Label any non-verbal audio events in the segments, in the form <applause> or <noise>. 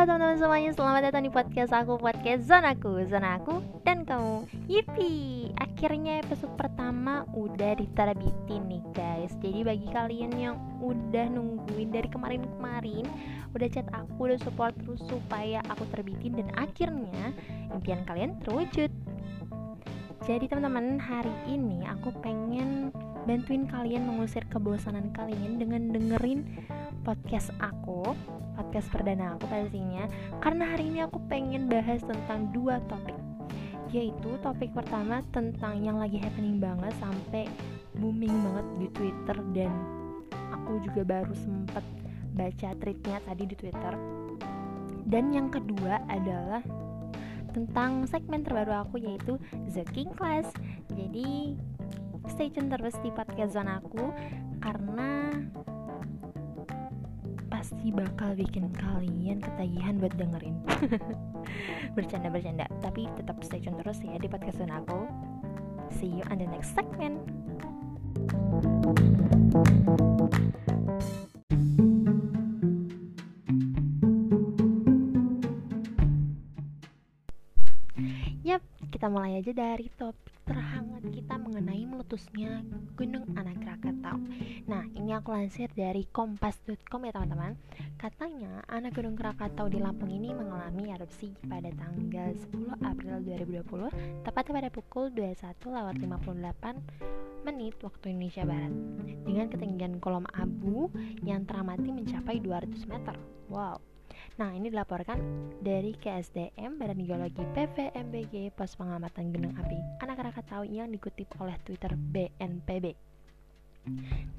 Halo teman-teman semuanya, selamat datang di podcast aku, podcast Zonaku Zona aku dan kamu. Yippee, akhirnya episode pertama udah diterbitin nih guys. Jadi bagi kalian yang udah nungguin dari kemarin-kemarin Udah chat aku, udah support terus supaya aku terbitin Dan akhirnya impian kalian terwujud. Jadi teman-teman, hari ini aku pengen bantuin kalian mengusir kebosanan kalian dengan dengerin podcast aku podcast perdana aku pastinya. Karena hari ini aku pengen bahas tentang dua topik. Yaitu topik pertama tentang yang lagi happening banget sampai booming banget di Twitter. Dan aku juga baru sempet baca tweetnya tadi di Twitter. Dan yang kedua adalah tentang segmen terbaru aku yaitu The King Class. Jadi stay tune terus di podcast zona aku karena pasti bakal bikin kalian ketagihan buat dengerin. <laughs> Bercanda bercanda tapi tetap stay tune terus ya di podcast aku. See you on the next segment. Yap, kita mulai aja dari topik terhangat kita mengenai meletusnya Gunung Anak Krakatau. Nah, ini aku lansir dari kompas.com ya teman-teman. Katanya, anak Gunung Krakatau di Lampung ini mengalami erupsi pada tanggal 10 April 2020, tepatnya pada pukul 21.58 menit waktu Indonesia Barat dengan ketinggian kolom abu yang teramati mencapai 200 meter. Wow, Nah, ini dilaporkan dari KSDM Badan Geologi PVMBG Pos Pengamatan Gunung Api Anak Krakatau yang dikutip oleh Twitter BNPB.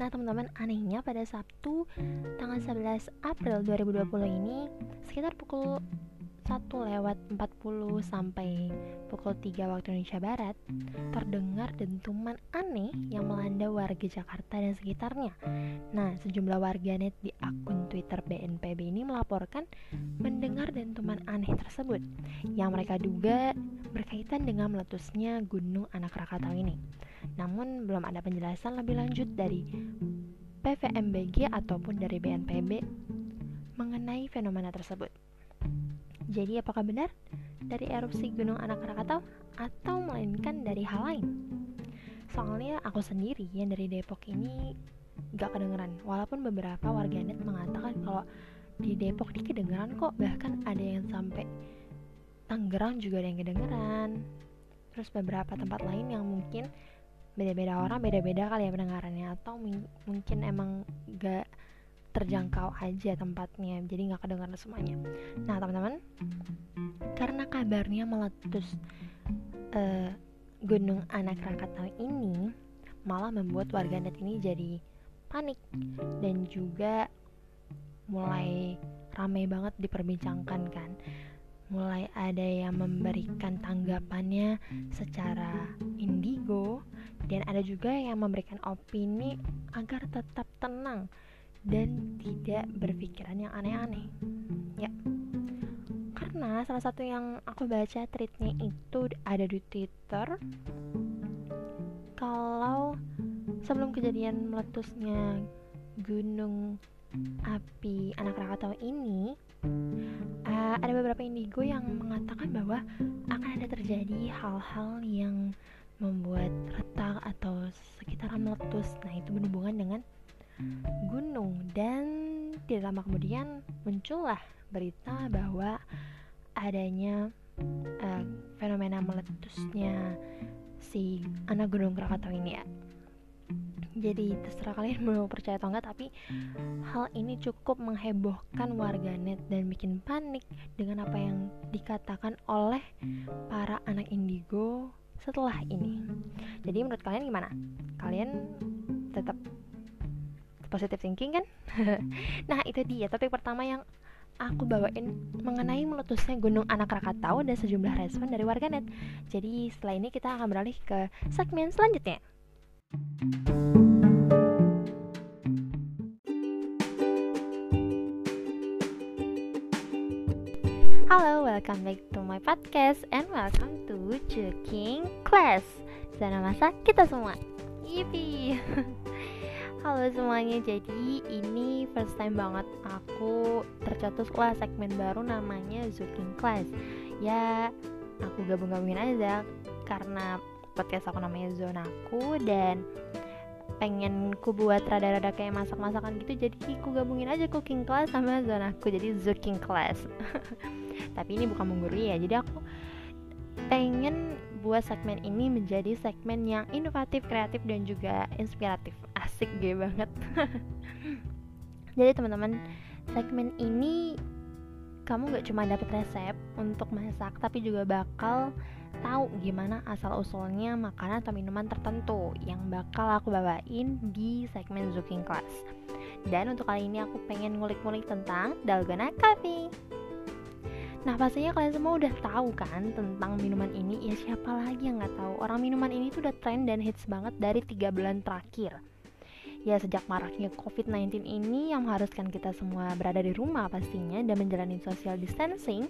Nah, teman-teman, anehnya pada Sabtu tanggal 11 April 2020 ini sekitar pukul 1 lewat 40 sampai pukul 3 waktu Indonesia Barat terdengar dentuman aneh yang melanda warga Jakarta dan sekitarnya. Nah, sejumlah warganet di akun Twitter BNPB ini melaporkan mendengar dentuman aneh tersebut yang mereka duga berkaitan dengan meletusnya Gunung Anak Rakatau ini. Namun belum ada penjelasan lebih lanjut dari PVMBG ataupun dari BNPB mengenai fenomena tersebut. Jadi apakah benar? Dari erupsi Gunung Anak Krakatau atau melainkan dari hal lain? Soalnya aku sendiri yang dari Depok ini gak kedengeran. Walaupun beberapa warganet mengatakan kalau di Depok ini kedengeran kok. Bahkan ada yang sampai Tangerang juga ada yang kedengeran. Terus beberapa tempat lain yang mungkin beda-beda orang beda-beda kali ya pendengarannya. Atau mungkin emang gak terjangkau aja tempatnya jadi nggak kedengaran semuanya. Nah teman-teman karena kabarnya meletus uh, gunung anak Krakatau ini malah membuat warganet ini jadi panik dan juga mulai ramai banget diperbincangkan kan? Mulai ada yang memberikan tanggapannya secara indigo dan ada juga yang memberikan opini agar tetap tenang dan tidak berpikiran yang aneh-aneh. Ya. Karena salah satu yang aku baca tweetnya itu ada di twitter. Kalau sebelum kejadian meletusnya gunung api anak Krakatau ini uh, ada beberapa indigo yang mengatakan bahwa akan ada terjadi hal-hal yang membuat retak atau sekitaran meletus. Nah itu berhubungan dengan gunung. Dan tidak lama kemudian muncullah berita bahwa adanya uh, fenomena meletusnya si anak gunung Krakatau ini ya. Jadi terserah kalian <laughs> mau percaya atau enggak tapi hal ini cukup menghebohkan warganet dan bikin panik dengan apa yang dikatakan oleh para anak indigo setelah ini. Jadi menurut kalian gimana? Kalian tetap positive thinking kan <laughs> nah itu dia topik pertama yang aku bawain mengenai meletusnya Gunung Anak Rakatau dan sejumlah respon dari warganet. Jadi setelah ini kita akan beralih ke segmen selanjutnya. Halo, welcome back to my podcast and welcome to Joking Class. Zona masa kita semua. Yippee. <laughs> Halo semuanya, jadi ini first time banget aku tercetus lah segmen baru namanya Zuking Class Ya, aku gabung-gabungin aja karena podcast aku namanya Zonaku dan pengen ku buat rada-rada kayak masak-masakan gitu jadi ku gabungin aja cooking class sama zonaku jadi Zuking Class <laughs> tapi ini bukan menggurui ya jadi aku pengen buat segmen ini menjadi segmen yang inovatif, kreatif dan juga inspiratif. Asik gue banget. <laughs> Jadi teman-teman, segmen ini kamu gak cuma dapat resep untuk masak, tapi juga bakal tahu gimana asal usulnya makanan atau minuman tertentu yang bakal aku bawain di segmen Zuking Class. Dan untuk kali ini aku pengen ngulik-ngulik tentang Dalgona Coffee. Nah pastinya kalian semua udah tahu kan tentang minuman ini Ya siapa lagi yang nggak tahu Orang minuman ini tuh udah trend dan hits banget dari tiga bulan terakhir Ya sejak maraknya COVID-19 ini yang mengharuskan kita semua berada di rumah pastinya Dan menjalani social distancing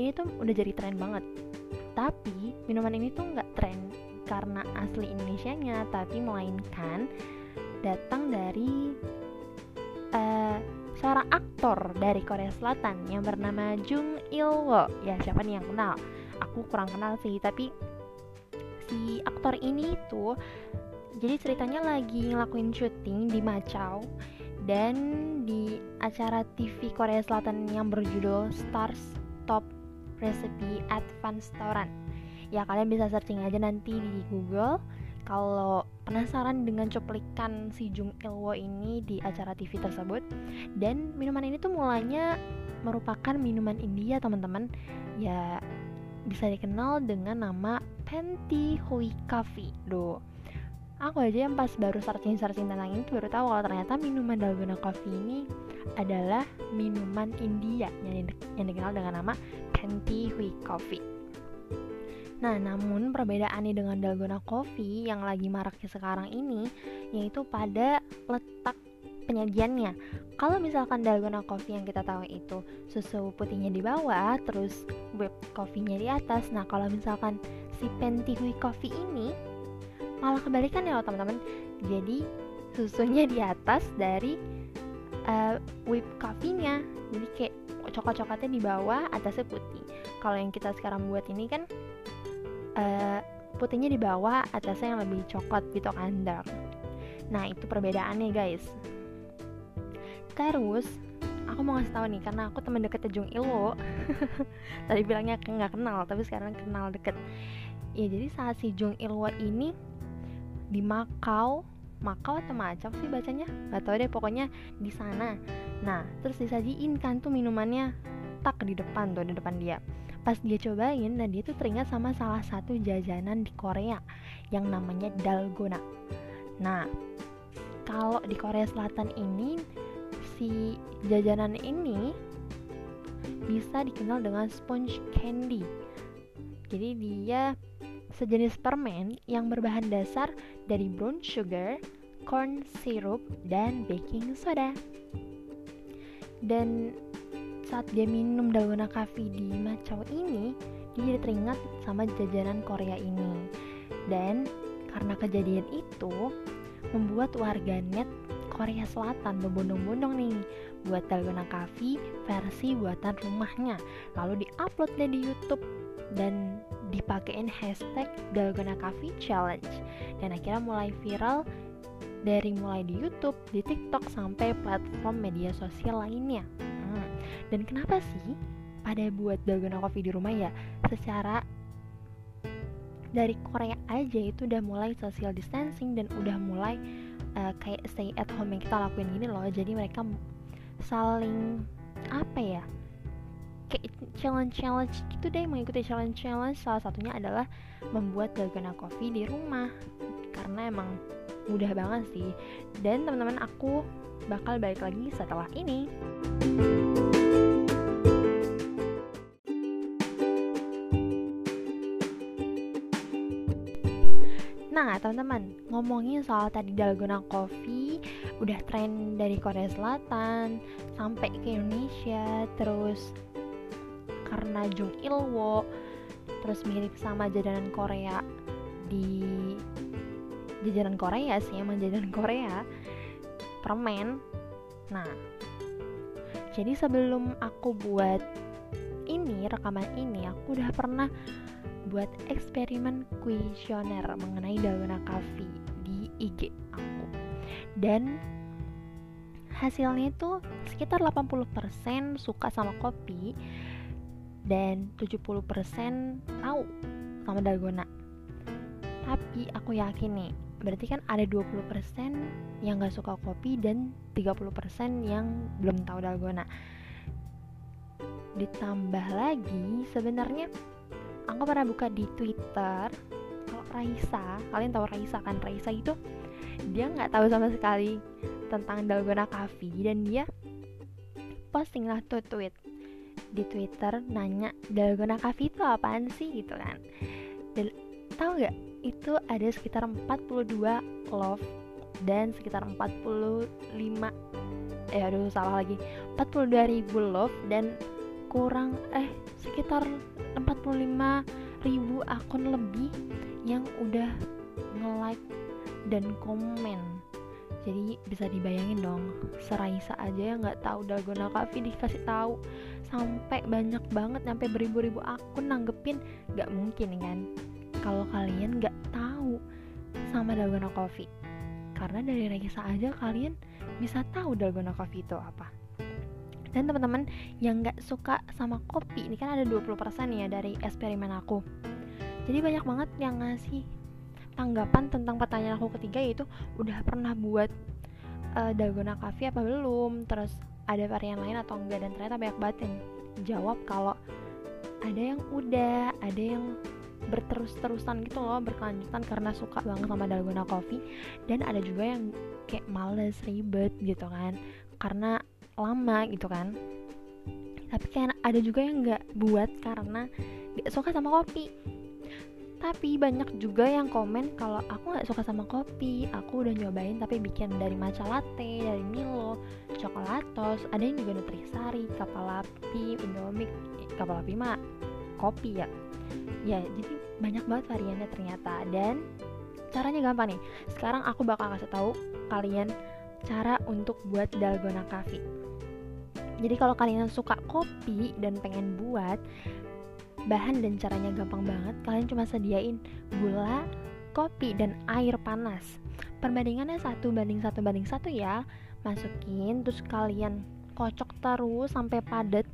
Ini tuh udah jadi tren banget Tapi minuman ini tuh nggak tren karena asli Indonesia-nya Tapi melainkan datang dari uh, seorang aktor dari Korea Selatan yang bernama Jung Il Wo. Ya, siapa nih yang kenal? Aku kurang kenal sih, tapi si aktor ini tuh jadi ceritanya lagi ngelakuin syuting di Macau dan di acara TV Korea Selatan yang berjudul Stars Top Recipe Advanced Restaurant. Ya kalian bisa searching aja nanti di Google. Kalau penasaran dengan cuplikan si Jung Ilwo ini di acara TV tersebut dan minuman ini tuh mulanya merupakan minuman India teman-teman. Ya bisa dikenal dengan nama Penti Hui Coffee. Do aku aja yang pas baru searching-searching tentang ini baru tahu kalau ternyata minuman dalgona coffee ini adalah minuman India yang, yang dikenal dengan nama Penti Hui Coffee Nah, namun perbedaannya dengan dalgona coffee yang lagi maraknya sekarang ini yaitu pada letak penyajiannya. Kalau misalkan dalgona coffee yang kita tahu itu susu putihnya di bawah, terus whipped coffee-nya di atas. Nah, kalau misalkan si Pentihui coffee ini malah kebalikan ya teman-teman. Jadi susunya di atas dari uh, whipped coffee-nya. Jadi kayak coklat-coklatnya di bawah, atasnya putih. Kalau yang kita sekarang buat ini kan uh, putihnya di bawah atasnya yang lebih coklat gitu kan dark nah itu perbedaannya guys terus aku mau ngasih tahu nih karena aku teman deket Jung Ilwo <laughs> tadi bilangnya nggak kenal tapi sekarang kenal deket ya jadi saat si Jung Ilwo ini di Makau. Makau atau Macau sih bacanya? Nggak tahu deh pokoknya di sana. Nah terus disajiin kan tuh minumannya tak di depan tuh di depan dia. Pas dia cobain dan dia tuh teringat sama salah satu jajanan di Korea yang namanya dalgona. Nah kalau di Korea Selatan ini si jajanan ini bisa dikenal dengan sponge candy. Jadi dia sejenis permen yang berbahan dasar dari brown sugar, corn syrup, dan baking soda. Dan saat dia minum dalgona coffee di Macau ini dia jadi teringat sama jajanan Korea ini. Dan karena kejadian itu membuat warganet Korea Selatan berbondong-bondong nih buat dalgona coffee versi buatan rumahnya. Lalu diupload deh di YouTube. Dan dipakein hashtag dalgona coffee challenge. Dan akhirnya mulai viral dari mulai di YouTube, di TikTok sampai platform media sosial lainnya. Dan kenapa sih pada buat dalgona coffee di rumah ya? Secara dari Korea aja itu udah mulai social distancing dan udah mulai uh, kayak stay at home yang kita lakuin gini loh. Jadi mereka saling apa ya kayak challenge challenge gitu deh mengikuti challenge challenge salah satunya adalah membuat dalgona coffee di rumah. Karena emang mudah banget sih. Dan teman-teman aku bakal balik lagi setelah ini. Nah, teman-teman, ngomongin soal tadi dalgona coffee, udah tren dari Korea Selatan sampai ke Indonesia, terus karena Jung Ilwo, terus mirip sama jajanan Korea di jajanan Korea sih, emang jajanan <laughs> Korea. permen nah jadi sebelum aku buat ini rekaman ini aku udah pernah buat eksperimen kuesioner mengenai dalgona coffee di IG aku dan hasilnya itu sekitar 80% suka sama kopi dan 70% tahu sama dalgona. Tapi aku yakin nih berarti kan ada 20% yang gak suka kopi dan 30% yang belum tahu dalgona. Ditambah lagi sebenarnya aku pernah buka di twitter kalau Raisa kalian tahu Raisa kan? Raisa itu dia nggak tahu sama sekali tentang dalgona coffee dan dia posting lah tuh tweet di Twitter nanya dalgona coffee itu apaan sih? Gitu kan. Dan tahu nggak itu ada sekitar 42 love dan sekitar 45 eh aduh salah lagi 42 ribu love dan kurang eh sekitar 45 ribu akun lebih yang udah nge-like dan komen jadi bisa dibayangin dong Seraisa aja yang nggak tahu dalgona coffee dikasih tahu. Sampai banyak banget sampai beribu-ribu akun nanggepin. Nggak mungkin kan? Kalau kalian nggak tahu sama dalgona coffee karena dari Regisa aja kalian bisa tahu dalgona coffee itu apa. Dan teman-teman yang nggak suka sama kopi ini kan ada 20% ya dari eksperimen aku. Jadi banyak banget yang ngasih tanggapan tentang pertanyaan aku ketiga yaitu udah pernah buat uh, dalgona coffee apa belum? Terus ada varian lain atau enggak? Dan ternyata banyak banget yang jawab kalau ada yang udah ada yang berterus-terusan gitu loh berkelanjutan karena suka banget sama dalgona coffee. Dan ada juga yang kayak males ribet gitu kan karena lama gitu kan. Tapi kan ada juga yang nggak buat karena gak suka sama kopi tapi banyak juga yang komen kalau aku nggak suka sama kopi. Aku udah nyobain tapi bikin dari matcha latte dari Milo coklatos ada yang juga nutrisari kapal api indomie kapal api mah kopi ya. Ya jadi banyak banget variannya ternyata. Dan caranya gampang nih. Sekarang aku bakal kasih tahu kalian cara untuk buat dalgona coffee. Jadi kalau kalian suka kopi dan pengen buat bahan dan caranya gampang banget kalian cuma sediain gula kopi dan air panas. Perbandingannya satu banding satu banding satu ya masukin terus kalian kocok terus sampai padat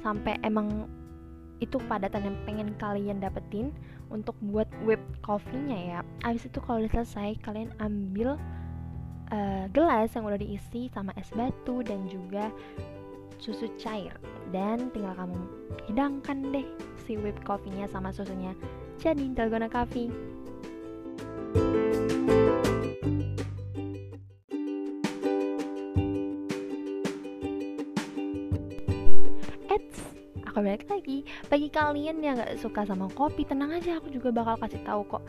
sampai emang itu padatan yang pengen kalian dapetin untuk buat whip coffee-nya ya. Abis itu kalau udah selesai kalian ambil uh, gelas yang udah diisi sama es batu dan juga susu cair. Dan tinggal kamu hidangkan deh si whip coffee-nya sama susunya. Jadi dalgona coffee. Aku balik lagi. Bagi kalian yang gak suka sama kopi tenang aja aku juga bakal kasih tahu kok.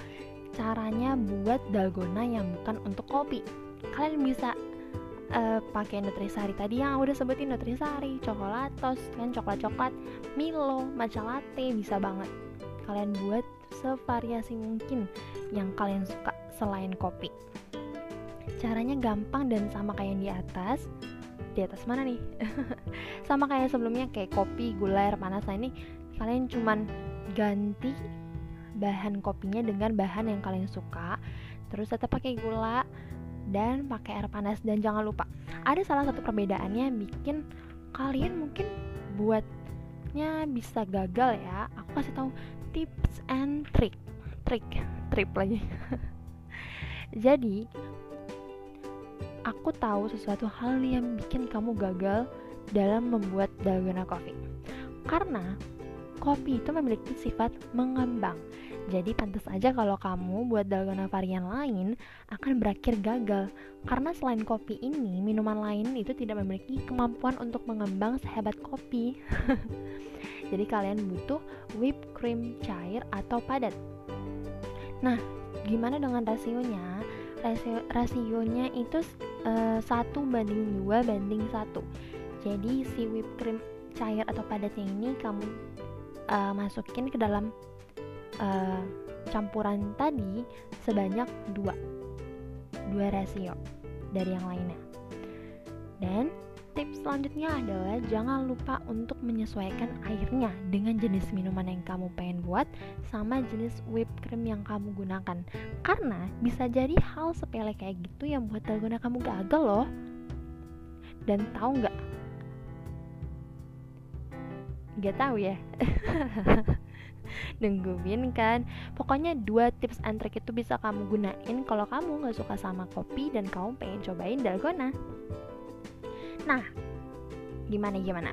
Caranya buat dalgona yang bukan untuk kopi. Kalian bisa uh, pakai nutrisari tadi yang udah sebutin nutrisari coklatos kan coklat coklat milo matcha latte bisa banget kalian buat sevariasi mungkin yang kalian suka selain kopi. Caranya gampang dan sama kayak yang di atas. Di atas mana nih? <laughs> Sama kayak sebelumnya kayak kopi gula air panas. Nah ini kalian cuman ganti bahan kopinya dengan bahan yang kalian suka. Terus tetap pakai gula dan pakai air panas dan jangan lupa ada salah satu perbedaannya bikin kalian mungkin buatnya bisa gagal ya aku kasih tahu tips and trick trick trip lagi <laughs> jadi aku tahu sesuatu hal yang bikin kamu gagal dalam membuat dalgona coffee. Karena kopi itu memiliki sifat mengembang. Jadi pantas aja kalau kamu buat dalgona varian lain akan berakhir gagal. Karena selain kopi ini, minuman lain itu tidak memiliki kemampuan untuk mengembang sehebat kopi. <laughs> Jadi kalian butuh whipped cream cair atau padat. Nah, gimana dengan rasionya? Rasio, rasionya itu uh, satu banding dua banding satu jadi si whipped cream cair atau padatnya ini kamu uh, masukin ke dalam uh, campuran tadi sebanyak dua dua rasio dari yang lainnya Dan tips selanjutnya adalah jangan lupa untuk menyesuaikan airnya dengan jenis minuman yang kamu pengen buat sama jenis whipped cream yang kamu gunakan. Karena bisa jadi hal sepele kayak gitu yang buat dalgona kamu gagal loh. Dan tahu nggak? Gak tahu ya. <laughs> nungguin kan. Pokoknya dua tips and trick itu bisa kamu gunain kalau kamu nggak suka sama kopi dan kamu pengen cobain dalgona. Nah gimana gimana?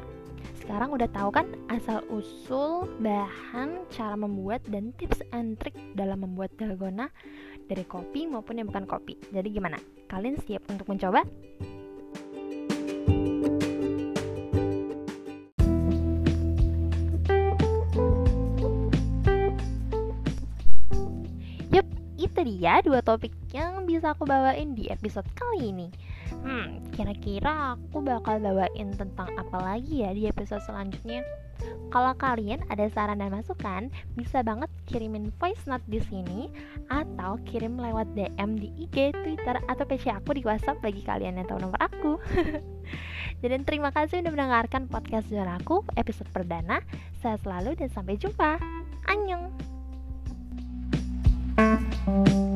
Sekarang udah tahu kan asal usul bahan cara membuat dan tips and trick dalam membuat dalgona dari kopi maupun yang bukan kopi. Jadi gimana? Kalian siap untuk mencoba dia dua topik yang bisa aku bawain di episode kali ini. Hmm, kira-kira aku bakal bawain tentang apa lagi ya di episode selanjutnya? Kalau kalian ada saran dan masukan, bisa banget kirimin voice note di sini atau kirim lewat DM di IG, Twitter, atau PC aku di WhatsApp bagi kalian yang tahu nomor aku. <laughs> dan terima kasih sudah mendengarkan podcast aku episode perdana. Saya selalu dan sampai jumpa. Annyeong! Thank you.